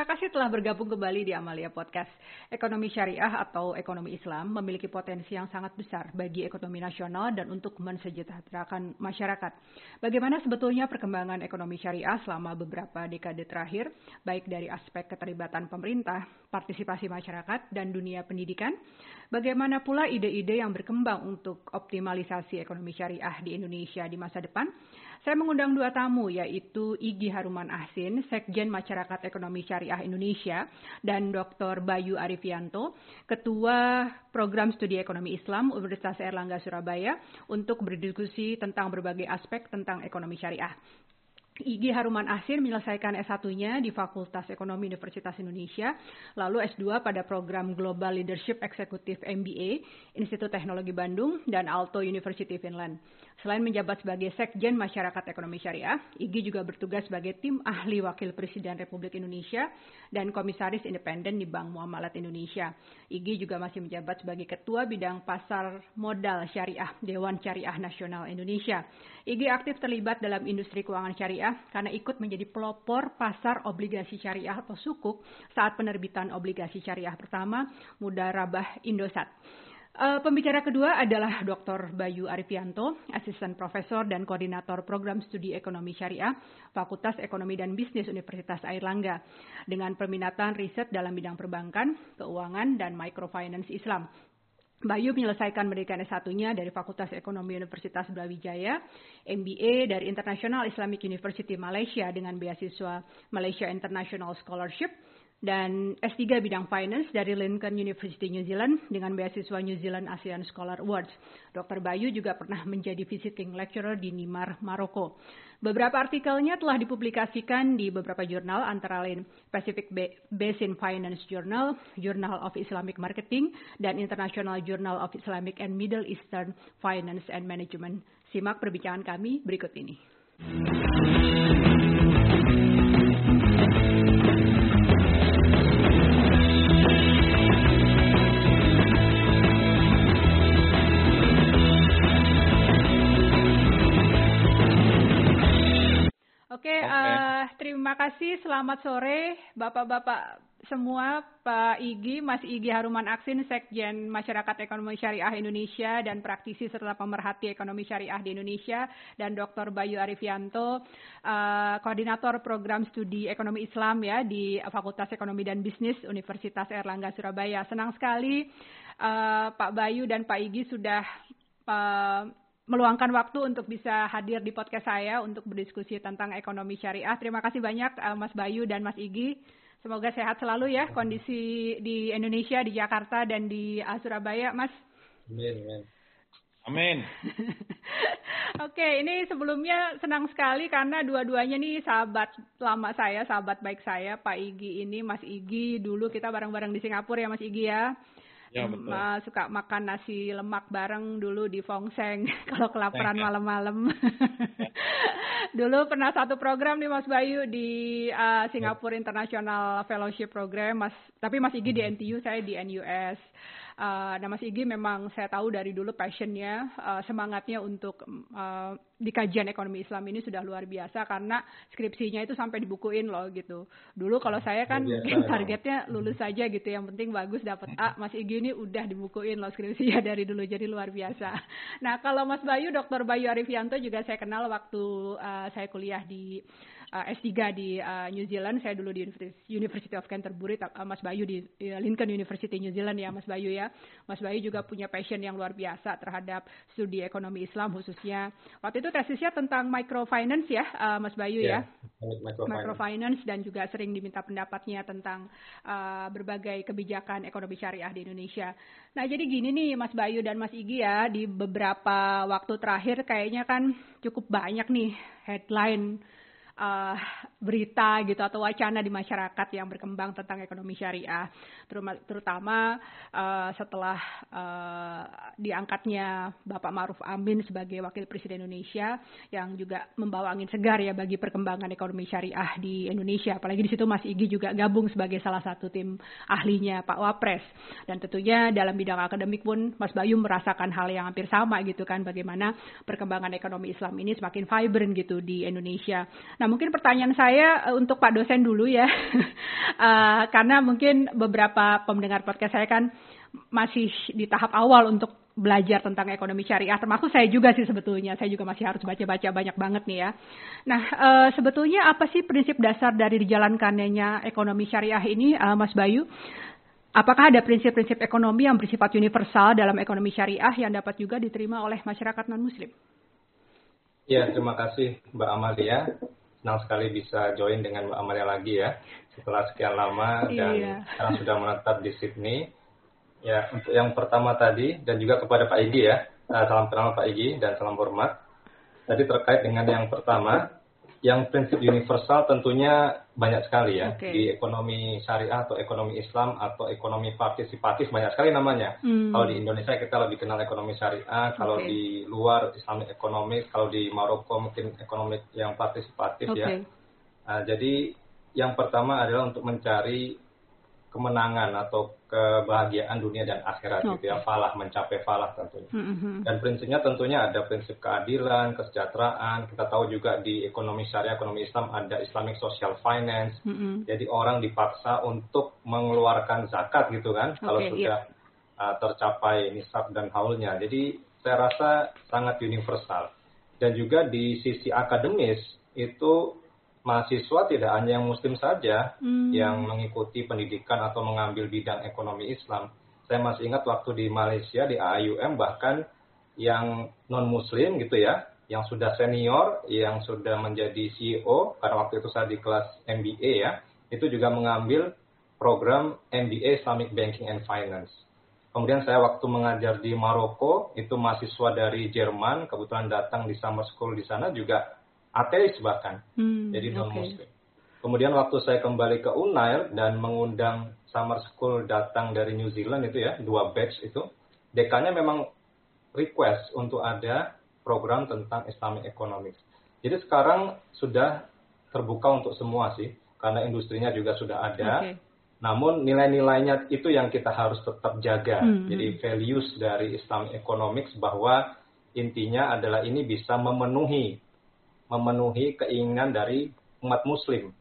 terima kasih telah bergabung kembali di Amalia Podcast. Ekonomi syariah atau ekonomi Islam memiliki potensi yang sangat besar bagi ekonomi nasional dan untuk mensejahterakan masyarakat. Bagaimana sebetulnya perkembangan ekonomi syariah selama beberapa dekade terakhir, baik dari aspek keterlibatan pemerintah, partisipasi masyarakat, dan dunia pendidikan? Bagaimana pula ide-ide yang berkembang untuk optimalisasi ekonomi syariah di Indonesia di masa depan? Saya mengundang dua tamu yaitu Igi Haruman Ahsin, Sekjen Masyarakat Ekonomi Syariah Indonesia, dan Dr. Bayu Arifianto, Ketua Program Studi Ekonomi Islam Universitas Erlangga Surabaya, untuk berdiskusi tentang berbagai aspek tentang ekonomi syariah. Igi Haruman Asir menyelesaikan S1-nya di Fakultas Ekonomi Universitas Indonesia, lalu S2 pada program Global Leadership Executive MBA, Institut Teknologi Bandung, dan Alto University Finland. Selain menjabat sebagai Sekjen Masyarakat Ekonomi Syariah, Igi juga bertugas sebagai tim ahli Wakil Presiden Republik Indonesia dan Komisaris Independen di Bank Muamalat Indonesia. Igi juga masih menjabat sebagai Ketua Bidang Pasar Modal Syariah Dewan Syariah Nasional Indonesia. Igi aktif terlibat dalam industri keuangan syariah karena ikut menjadi pelopor pasar obligasi syariah atau sukuk saat penerbitan obligasi syariah pertama Mudarabah Indosat. Uh, pembicara kedua adalah Dr. Bayu Arifianto, asisten profesor dan koordinator program studi ekonomi syariah, Fakultas Ekonomi dan Bisnis Universitas Airlangga, dengan peminatan riset dalam bidang perbankan, keuangan, dan microfinance Islam. Bayu menyelesaikan pendidikan S1-nya dari Fakultas Ekonomi Universitas Brawijaya, MBA dari International Islamic University Malaysia dengan beasiswa Malaysia International Scholarship, dan S3 bidang Finance dari Lincoln University New Zealand dengan beasiswa New Zealand ASEAN Scholar Awards. Dr. Bayu juga pernah menjadi visiting lecturer di Nimar, Maroko. Beberapa artikelnya telah dipublikasikan di beberapa jurnal antara lain Pacific Basin Finance Journal, Journal of Islamic Marketing, dan International Journal of Islamic and Middle Eastern Finance and Management. Simak perbincangan kami berikut ini. Kasih. Selamat sore, bapak-bapak semua, Pak Igi, Mas Igi Haruman Aksin, Sekjen Masyarakat Ekonomi Syariah Indonesia dan praktisi serta pemerhati ekonomi syariah di Indonesia, dan Dr. Bayu Arifianto, uh, koordinator program studi ekonomi Islam ya di Fakultas Ekonomi dan Bisnis Universitas Erlangga Surabaya. Senang sekali uh, Pak Bayu dan Pak Igi sudah uh, meluangkan waktu untuk bisa hadir di podcast saya untuk berdiskusi tentang ekonomi syariah. Terima kasih banyak uh, Mas Bayu dan Mas Igi. Semoga sehat selalu ya kondisi di Indonesia, di Jakarta dan di uh, Surabaya, Mas. Amin. amin. Amin. Oke, ini sebelumnya senang sekali karena dua-duanya nih sahabat lama saya, sahabat baik saya, Pak Igi ini, Mas Igi. Dulu kita bareng-bareng di Singapura ya, Mas Igi ya. Ya, betul. suka makan nasi lemak bareng dulu di Fongseng kalau kelaparan malam-malam. dulu pernah satu program nih Mas Bayu di uh, Singapura International Fellowship Program, Mas. Tapi Mas Igi di NTU, saya di NUS. Uh, nah Mas Igi memang saya tahu dari dulu passionnya, uh, semangatnya untuk uh, di kajian ekonomi Islam ini sudah luar biasa karena skripsinya itu sampai dibukuin loh gitu. Dulu kalau saya kan mungkin targetnya lulus saja gitu, yang penting bagus dapat A. Mas Igi ini udah dibukuin loh skripsinya dari dulu jadi luar biasa. Nah kalau Mas Bayu, Dr. Bayu Arifianto juga saya kenal waktu uh, saya kuliah di uh, S3 di uh, New Zealand. Saya dulu di University of Canterbury, uh, Mas Bayu di uh, Lincoln University New Zealand ya, Mas Bayu ya. Mas Bayu juga punya passion yang luar biasa terhadap studi ekonomi Islam khususnya. Waktu itu tesisnya tentang microfinance ya, uh, Mas Bayu yeah, ya. Microfinance. microfinance dan juga sering diminta pendapatnya tentang uh, berbagai kebijakan ekonomi syariah di Indonesia. Nah, jadi gini nih Mas Bayu dan Mas Igi ya, di beberapa waktu terakhir kayaknya kan cukup banyak nih headline uh, berita gitu atau wacana di masyarakat yang berkembang tentang ekonomi syariah, terutama uh, setelah uh, diangkatnya Bapak Maruf Amin sebagai Wakil Presiden Indonesia yang juga membawa angin segar ya bagi perkembangan ekonomi syariah di Indonesia. Apalagi di situ Mas Igi juga gabung sebagai salah satu tim ahlinya Pak Wapres. Dan tentunya dalam bidang akademik pun Mas Bayu merasakan hal yang hampir sama gitu kan bagaimana perkembangan ekonomi Islam ini semakin vibrant gitu di Indonesia. Nah mungkin pertanyaan saya uh, untuk Pak dosen dulu ya, uh, karena mungkin beberapa pendengar podcast saya kan masih di tahap awal untuk belajar tentang ekonomi syariah, termasuk saya juga sih sebetulnya. Saya juga masih harus baca-baca banyak banget nih ya. Nah, uh, sebetulnya apa sih prinsip dasar dari dijalankannya ekonomi syariah ini, uh, Mas Bayu? Apakah ada prinsip-prinsip ekonomi yang bersifat universal dalam ekonomi syariah yang dapat juga diterima oleh masyarakat non-muslim? Ya, terima kasih Mbak Amalia. Senang sekali bisa join dengan Mbak Amalia lagi ya. Setelah sekian lama dan iya. sekarang sudah menetap di Sydney. Ya, untuk yang pertama tadi dan juga kepada Pak Igi ya. Uh, salam kenal Pak Igi dan salam hormat. Tadi terkait dengan yang pertama, yang prinsip universal tentunya banyak sekali ya. Okay. Di ekonomi syariah atau ekonomi Islam atau ekonomi partisipatif banyak sekali namanya. Hmm. Kalau di Indonesia kita lebih kenal ekonomi syariah, kalau okay. di luar Islamic ekonomi, kalau di Maroko mungkin ekonomi yang partisipatif okay. ya. Uh, jadi yang pertama adalah untuk mencari kemenangan atau kebahagiaan dunia dan akhirat okay. gitu ya falah mencapai falah tentunya mm-hmm. dan prinsipnya tentunya ada prinsip keadilan kesejahteraan kita tahu juga di ekonomi syariah ekonomi Islam ada Islamic social finance mm-hmm. jadi orang dipaksa untuk mengeluarkan zakat gitu kan okay, kalau sudah yeah. uh, tercapai nisab dan haulnya jadi saya rasa sangat universal dan juga di sisi akademis itu mahasiswa tidak hanya yang muslim saja hmm. yang mengikuti pendidikan atau mengambil bidang ekonomi Islam. Saya masih ingat waktu di Malaysia di AIUM bahkan yang non muslim gitu ya, yang sudah senior, yang sudah menjadi CEO karena waktu itu saya di kelas MBA ya, itu juga mengambil program MBA Islamic Banking and Finance. Kemudian saya waktu mengajar di Maroko, itu mahasiswa dari Jerman, kebetulan datang di summer school di sana juga ateis bahkan, hmm, jadi non muslim. Okay. Kemudian waktu saya kembali ke Unair dan mengundang summer school datang dari New Zealand itu ya, dua batch itu, dekannya memang request untuk ada program tentang Islamic Economics. Jadi sekarang sudah terbuka untuk semua sih, karena industrinya juga sudah ada. Okay. Namun nilai-nilainya itu yang kita harus tetap jaga. Hmm. Jadi values dari Islamic Economics bahwa intinya adalah ini bisa memenuhi memenuhi keinginan dari umat muslim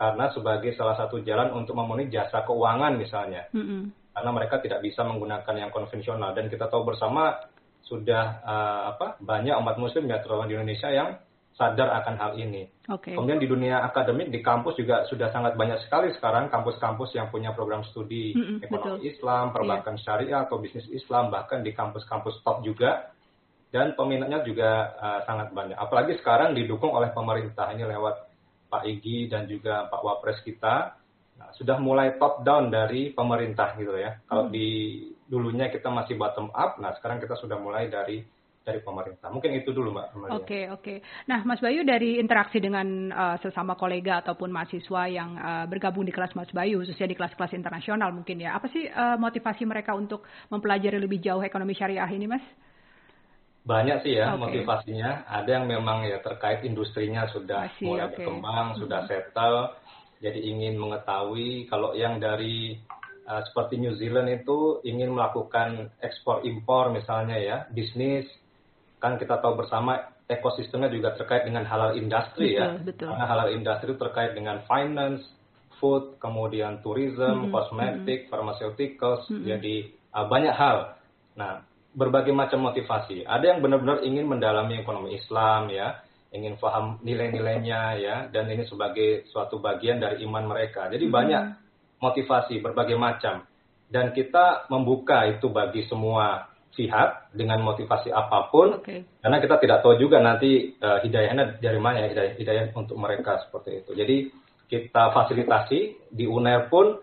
karena sebagai salah satu jalan untuk memenuhi jasa keuangan misalnya mm -hmm. karena mereka tidak bisa menggunakan yang konvensional dan kita tahu bersama sudah uh, apa banyak umat muslim ya terutama di Indonesia yang sadar akan hal ini. Okay. Kemudian di dunia akademik di kampus juga sudah sangat banyak sekali sekarang kampus-kampus yang punya program studi mm -hmm, ekonomi betul. Islam, perbankan yeah. syariah atau bisnis Islam bahkan di kampus-kampus top juga dan peminatnya juga uh, sangat banyak. Apalagi sekarang didukung oleh pemerintah ini lewat Pak Igi dan juga Pak Wapres kita nah, sudah mulai top down dari pemerintah gitu ya. Kalau hmm. di dulunya kita masih bottom up, nah sekarang kita sudah mulai dari dari pemerintah. Mungkin itu dulu Mbak. Oke, oke. Okay, okay. Nah, Mas Bayu dari interaksi dengan uh, sesama kolega ataupun mahasiswa yang uh, bergabung di kelas Mas Bayu, khususnya di kelas-kelas internasional mungkin ya. Apa sih uh, motivasi mereka untuk mempelajari lebih jauh ekonomi syariah ini, Mas? Banyak sih ya okay. motivasinya. Ada yang memang ya terkait industrinya sudah Masih, mulai okay. berkembang, sudah settle. Jadi ingin mengetahui kalau yang dari uh, seperti New Zealand itu ingin melakukan ekspor impor misalnya ya, bisnis kan kita tahu bersama ekosistemnya juga terkait dengan halal industri ya. Betul. Karena halal industri terkait dengan finance, food, kemudian tourism, -hmm. kosmetik, -hmm. pharmaceuticals, -hmm. jadi uh, banyak hal. Nah, berbagai macam motivasi. Ada yang benar-benar ingin mendalami ekonomi Islam ya, ingin paham nilai-nilainya ya, dan ini sebagai suatu bagian dari iman mereka. Jadi hmm. banyak motivasi berbagai macam. Dan kita membuka itu bagi semua pihak dengan motivasi apa pun, okay. karena kita tidak tahu juga nanti uh, hidayahnya dari mana ya hidayah, hidayah untuk mereka seperti itu. Jadi kita fasilitasi di UNER pun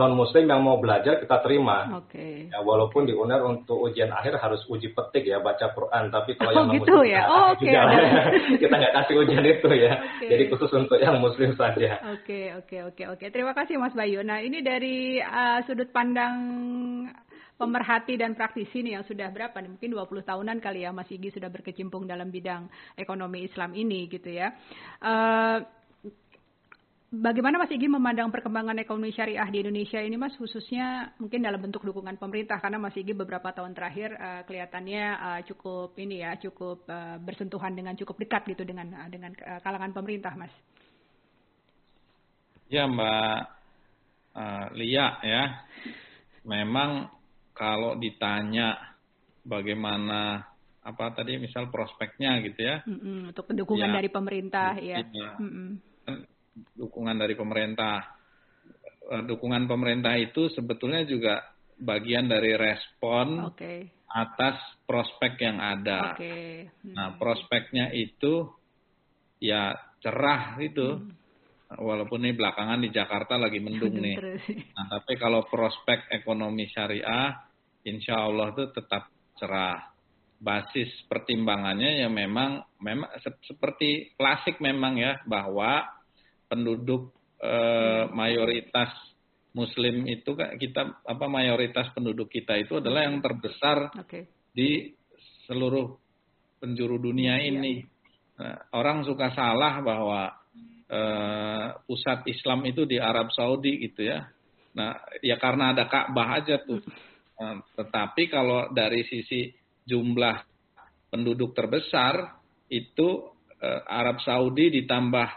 non muslim yang mau belajar kita terima. Oke. Okay. Ya, walaupun di UNER untuk ujian akhir harus uji petik ya baca Quran, tapi kalau oh, yang non gitu muslim ya? oh, okay. juga kita nggak kasih ujian itu ya. Okay. Jadi khusus untuk yang muslim saja. Oke okay, oke okay, oke okay, oke. Terima kasih Mas Bayu. Nah ini dari uh, sudut pandang pemerhati dan praktisi nih yang sudah berapa nih mungkin 20 tahunan kali ya Mas Igi sudah berkecimpung dalam bidang ekonomi Islam ini gitu ya. Uh, Bagaimana Mas Igi memandang perkembangan ekonomi syariah di Indonesia ini Mas khususnya mungkin dalam bentuk dukungan pemerintah karena Mas Igi beberapa tahun terakhir uh, kelihatannya uh, cukup ini ya cukup uh, bersentuhan dengan cukup dekat gitu dengan uh, dengan uh, kalangan pemerintah Mas. Ya Mbak uh, Lia ya, memang kalau ditanya bagaimana apa tadi misal prospeknya gitu ya. Mm-mm, untuk dukungan ya, dari pemerintah ya. ya. Dukungan dari pemerintah. Eh, dukungan pemerintah itu sebetulnya juga bagian dari respon okay. atas prospek yang ada. Okay. Hmm. Nah, prospeknya itu ya cerah itu. Hmm. Walaupun ini belakangan di Jakarta lagi mendung nih. Nah, tapi kalau prospek ekonomi syariah, insya Allah itu tetap cerah basis pertimbangannya ya memang memang seperti klasik memang ya bahwa penduduk eh, mayoritas muslim itu kita apa mayoritas penduduk kita itu adalah yang terbesar okay. di seluruh penjuru dunia iya. ini. Nah, orang suka salah bahwa eh, pusat Islam itu di Arab Saudi gitu ya. Nah, ya karena ada Ka'bah aja tuh. Nah, tetapi kalau dari sisi jumlah penduduk terbesar itu eh, Arab Saudi ditambah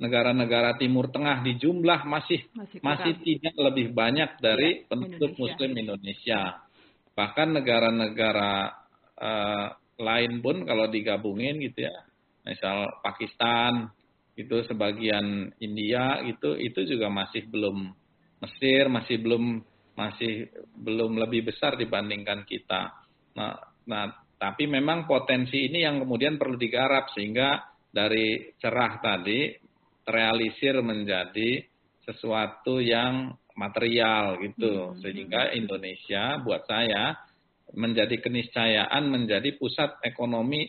negara-negara Timur Tengah di jumlah masih masih, masih tidak lebih banyak dari ya, penduduk Indonesia. Muslim Indonesia. Bahkan negara-negara uh, lain pun kalau digabungin gitu ya, misal Pakistan itu sebagian India gitu itu juga masih belum Mesir masih belum masih belum lebih besar dibandingkan kita. Nah, Nah, tapi memang potensi ini yang kemudian perlu digarap sehingga dari cerah tadi terrealisir menjadi sesuatu yang material gitu. Hmm. Sehingga Indonesia buat saya menjadi keniscayaan menjadi pusat ekonomi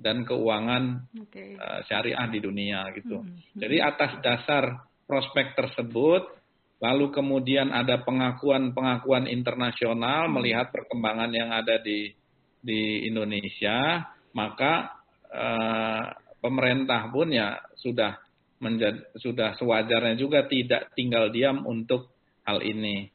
dan keuangan okay. uh, eh, syariah di dunia gitu. Hmm. Jadi atas dasar prospek tersebut lalu kemudian ada pengakuan-pengakuan internasional hmm. melihat perkembangan yang ada di di Indonesia, maka eh, pemerintah pun ya sudah menjadi, sudah sewajarnya juga tidak tinggal diam untuk hal ini.